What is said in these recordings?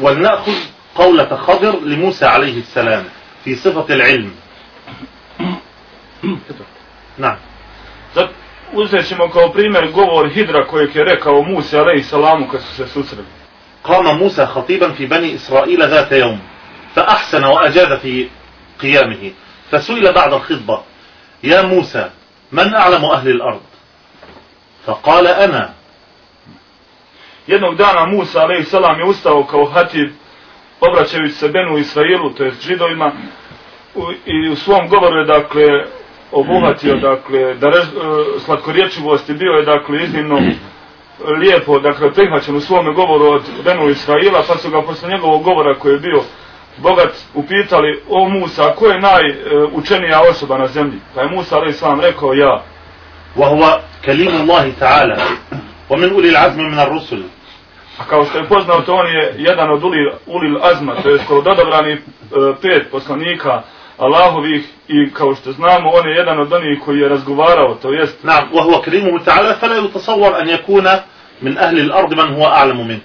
ولنأخذ قولة خضر لموسى عليه السلام في صفة العلم. نعم. Uzet ćemo kao primjer govor Hidra kojeg je rekao Musa alaihi salamu kad su se susreli. قام موسى خطيبا في بني إسرائيل ذات يوم فأحسن وأجاد في قيامه فسئل بعد الخطبة يا موسى من أعلم أهل الأرض؟ فقال أنا Jednog dana Musa alaihi salam je ustao kao hatib obraćajući se Benu Israilu, to jest židovima, u, i u svom govoru je dakle obuhvatio dakle da rež, uh, slatkorječivost je bio je dakle iznimno lijepo dakle prihvaćen u svome govoru od Benu Israila pa su ga posle njegovog govora koji je bio bogat upitali o Musa ko je najučenija osoba na zemlji pa je Musa ali sam rekao ja وهو كليم الله تعالى ومن أولي العزم من الرسل a kao što je poznato on je jedan od ulil, ulil azma to je skoro dodobrani e, pet poslanika Allahovih i kao što znamo on je jedan od onih koji je razgovarao to jest نعم وهو كليمه تعالى فلا يتصور أن يكون من أهل الأرض من هو أعلم منه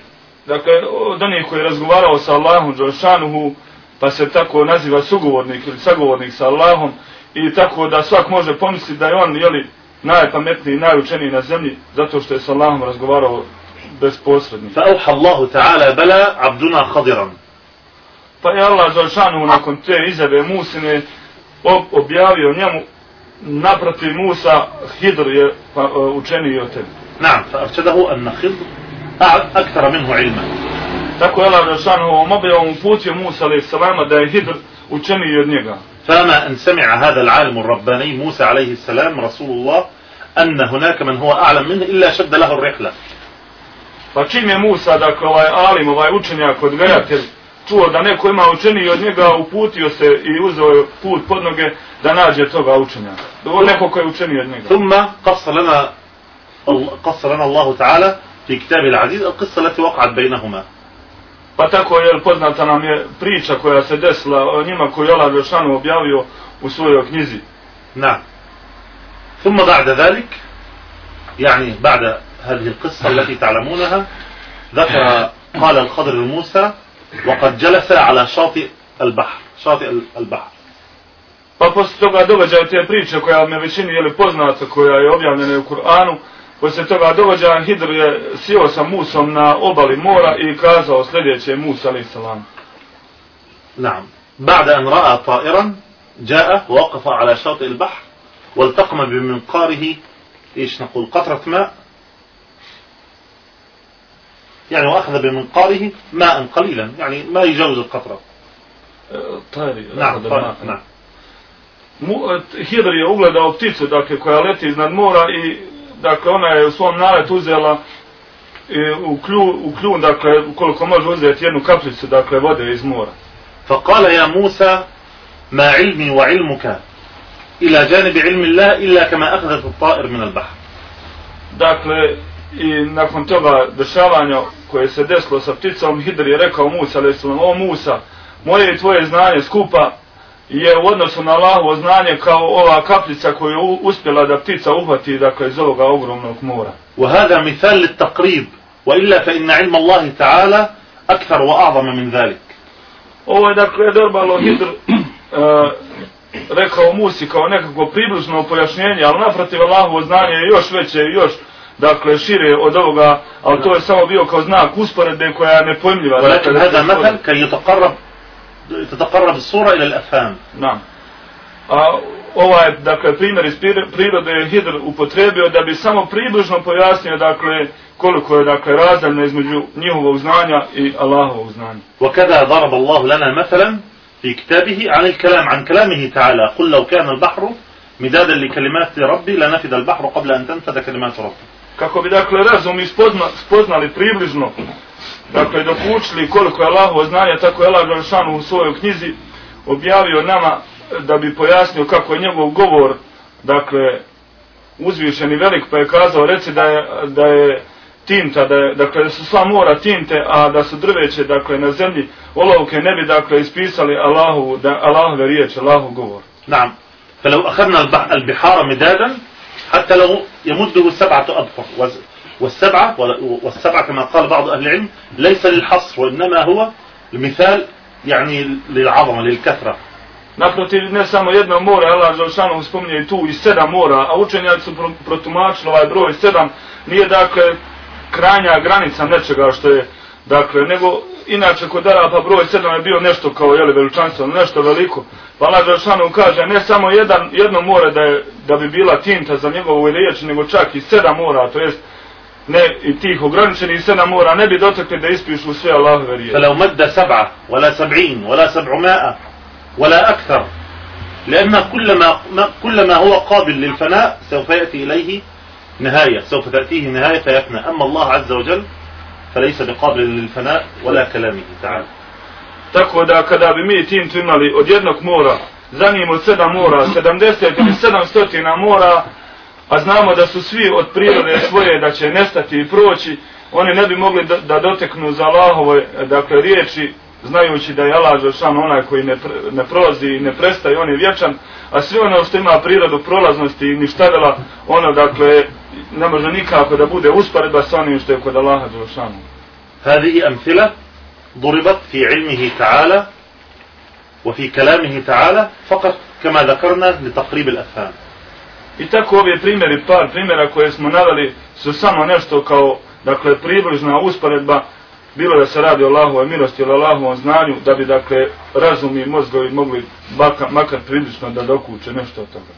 dakle od onih koji je razgovarao sa Allahom Đelšanuhu pa se tako naziva sugovornik ili sagovornik sa Allahom i tako da svak može pomisliti da je on jeli, najpametniji i najučeniji na zemlji zato što je sa Allahom razgovarao bez posrednika. فأوحى الله تعالى بلى عبدنا خضرا Pa je Allah Đelšanuhu nakon te izjave Musine ob- objavio njemu naprotiv Musa Hidr je e, učeniji od tebe. نعم فأرشده أن خضر أع- أكثر منه علما Tako je Allah Đelšanuhu ovom objavom uputio Musa a.s. da je Hidr učeniji od njega. فما أن سمع هذا العالم الرباني موسى عليه السلام رسول الله أن هناك من هو أعلم منه إلا شد له الرحلة Pa čim je Musa, dakle ovaj alim, ovaj učenjak, odgajatelj, čuo da neko ima učeniji od njega, uputio se i uzeo je put pod noge da nađe toga učenjaka. Ovo neko ko je učeniji od njega. ثم قص لنا قص لنا الله تعالى في كتابه العزيز القصة التي وقعت بينهما Pa tako je poznata nam je priča koja se desila o njima koju je Allah Đelšanu objavio u svojoj knjizi. نعم ثم بعد ذلك يعني بعد هذه القصة التي تعلمونها ذكر قال الخضر لموسى وقد جلس على شاطئ البحر شاطئ البحر Pa posle toga događaja te priče koja me većini je poznata, koja je objavljena u Kur'anu, posle toga događaja Hidr je sjeo sa Musom na obali mora i kazao sljedeće Musa alaih salam. نعم بعد أن رأى طائرا جاء ووقف على شاطئ البحر والتقم بمنقاره إيش نقول قطرة ماء يعني وأخذ بمنقاره ماء قليلا يعني ما يجاوز القطرة Tajri, نعم طائر نعم e, Hidr je ugledao pticu, dakle, koja leti iznad mora i, dakle, ona je u svom naletu uzela i, u, klju, u kljun, dakle, koliko može uzeti jednu kaplicu, dakle, vode iz mora. فقال يا موسى ما علمي وعلمك إلى جانب علم الله إلا كما أخذت الطائر من البحر Dakle, i nakon toga dešavanja koje se desilo sa pticom, Hidr je rekao Musa, ali o Musa, moje i tvoje znanje skupa je u odnosu na Allahovo znanje kao ova kaplica koju je u- uspjela da ptica uhvati, dakle, iz ovoga ogromnog mora. وهذا مثال للتقريب وإلا فإن علم الله تعالى أكثر وأعظم من ذلك Ovo je dakle Dorbalo Hidr uh, rekao Musi kao nekako približno pojašnjenje, ali naprotiv Allahovo znanje je još veće i još dakle šire od ovoga, ali to je samo bio kao znak usporedbe koja je nepojmljiva. ولكن Dakle, هذا مثل كي يتقرب تتقرب الصورة إلى الأفهام Da. A ovaj, dakle, primjer iz prir- prirode je Hidr upotrebio da bi samo približno pojasnio, dakle, koliko je, dakle, razdaljno između njihovog znanja i Allahovog znanja. وكذا ضرب الله لنا مثلا في كتابه عن الكلام عن كلامه تعالى قل لو كان البحر مدادا لكلمات ربي لنفد البحر قبل أن تنفد كلمات ربي Kako bi, dakle, razum ispozna, spoznali približno, dakle, dok učili koliko je Allahovo znanje, tako je Allah Đelšanu u svojoj knjizi objavio nama da bi pojasnio kako je njegov govor, dakle, uzvišen i velik, pa je kazao, reci da je, da je tinta, da, dakle, da su sva mora tinte, a da su drveće, dakle, na zemlji, olovke ne bi, dakle, ispisali Allahovu, da, Allahove riječi, Allahov govor. نعم فلو أخذنا البح- البحار مدادا حتى لو يمده سبعة أبحر والسبعة وال- والسبعة كما قال بعض أهل العلم ليس للحصر وإنما هو المثال يعني للعظمة للكثرة Naprotiv, ne samo jedno mora, Allah Želšanu spominje tu i sedam mora, a učenjaci su pro- protumačili ovaj broj sedam, nije dakle krajnja granica nečega što je, dakle, nego inače kod Arapa broj sedam je bio nešto kao, jeli, veličanstveno, nešto veliko. Pa Allah Želšanu kaže, ne samo jedan, jedno more da, je, da bi bila tinta za njegovu riječ, nego čak i sedam mora, to jest ne i tih ograničenih sedam mora, ne bi dotakli da ispišu sve Allahove riječi. فلو مد سبعة ولا سبعين ولا سبعمائة ولا أكثر لأن كل ما, ما كل ما هو قابل للفناء سوف يأتي إليه نهاية سوف تأتيه نهاية فيفنى أما الله عز وجل فليس بقابل للفناء ولا كلامه تعالى Tako da kada bi mi tintu imali od jednog mora, za njim od sedam mora, 70 ili 700 mora, a znamo da su svi od prirode svoje da će nestati i proći, oni ne bi mogli da, da doteknu za Allahove dakle, riječi, znajući da je Allah Žešan onaj koji ne, pr- ne prolazi i ne prestaje, on je vječan, a sve ono što ima prirodu prolaznosti i ništavila, ono dakle ne može nikako da bude usporedba sa onim što je kod Allaha Žešanu. هذه أمثلة ضربت في علمه تعالى وفي كلامه تعالى فقط كما ذكرنا لتقريب الأفهام I tako ove primjeri, par primjera koje smo naveli su samo nešto kao, dakle, približna usporedba, bilo da se radi o Allahove milosti ili Allahovom znanju, da bi, dakle, razum i mozgovi mogli baka, makar približno da dokuče nešto od toga.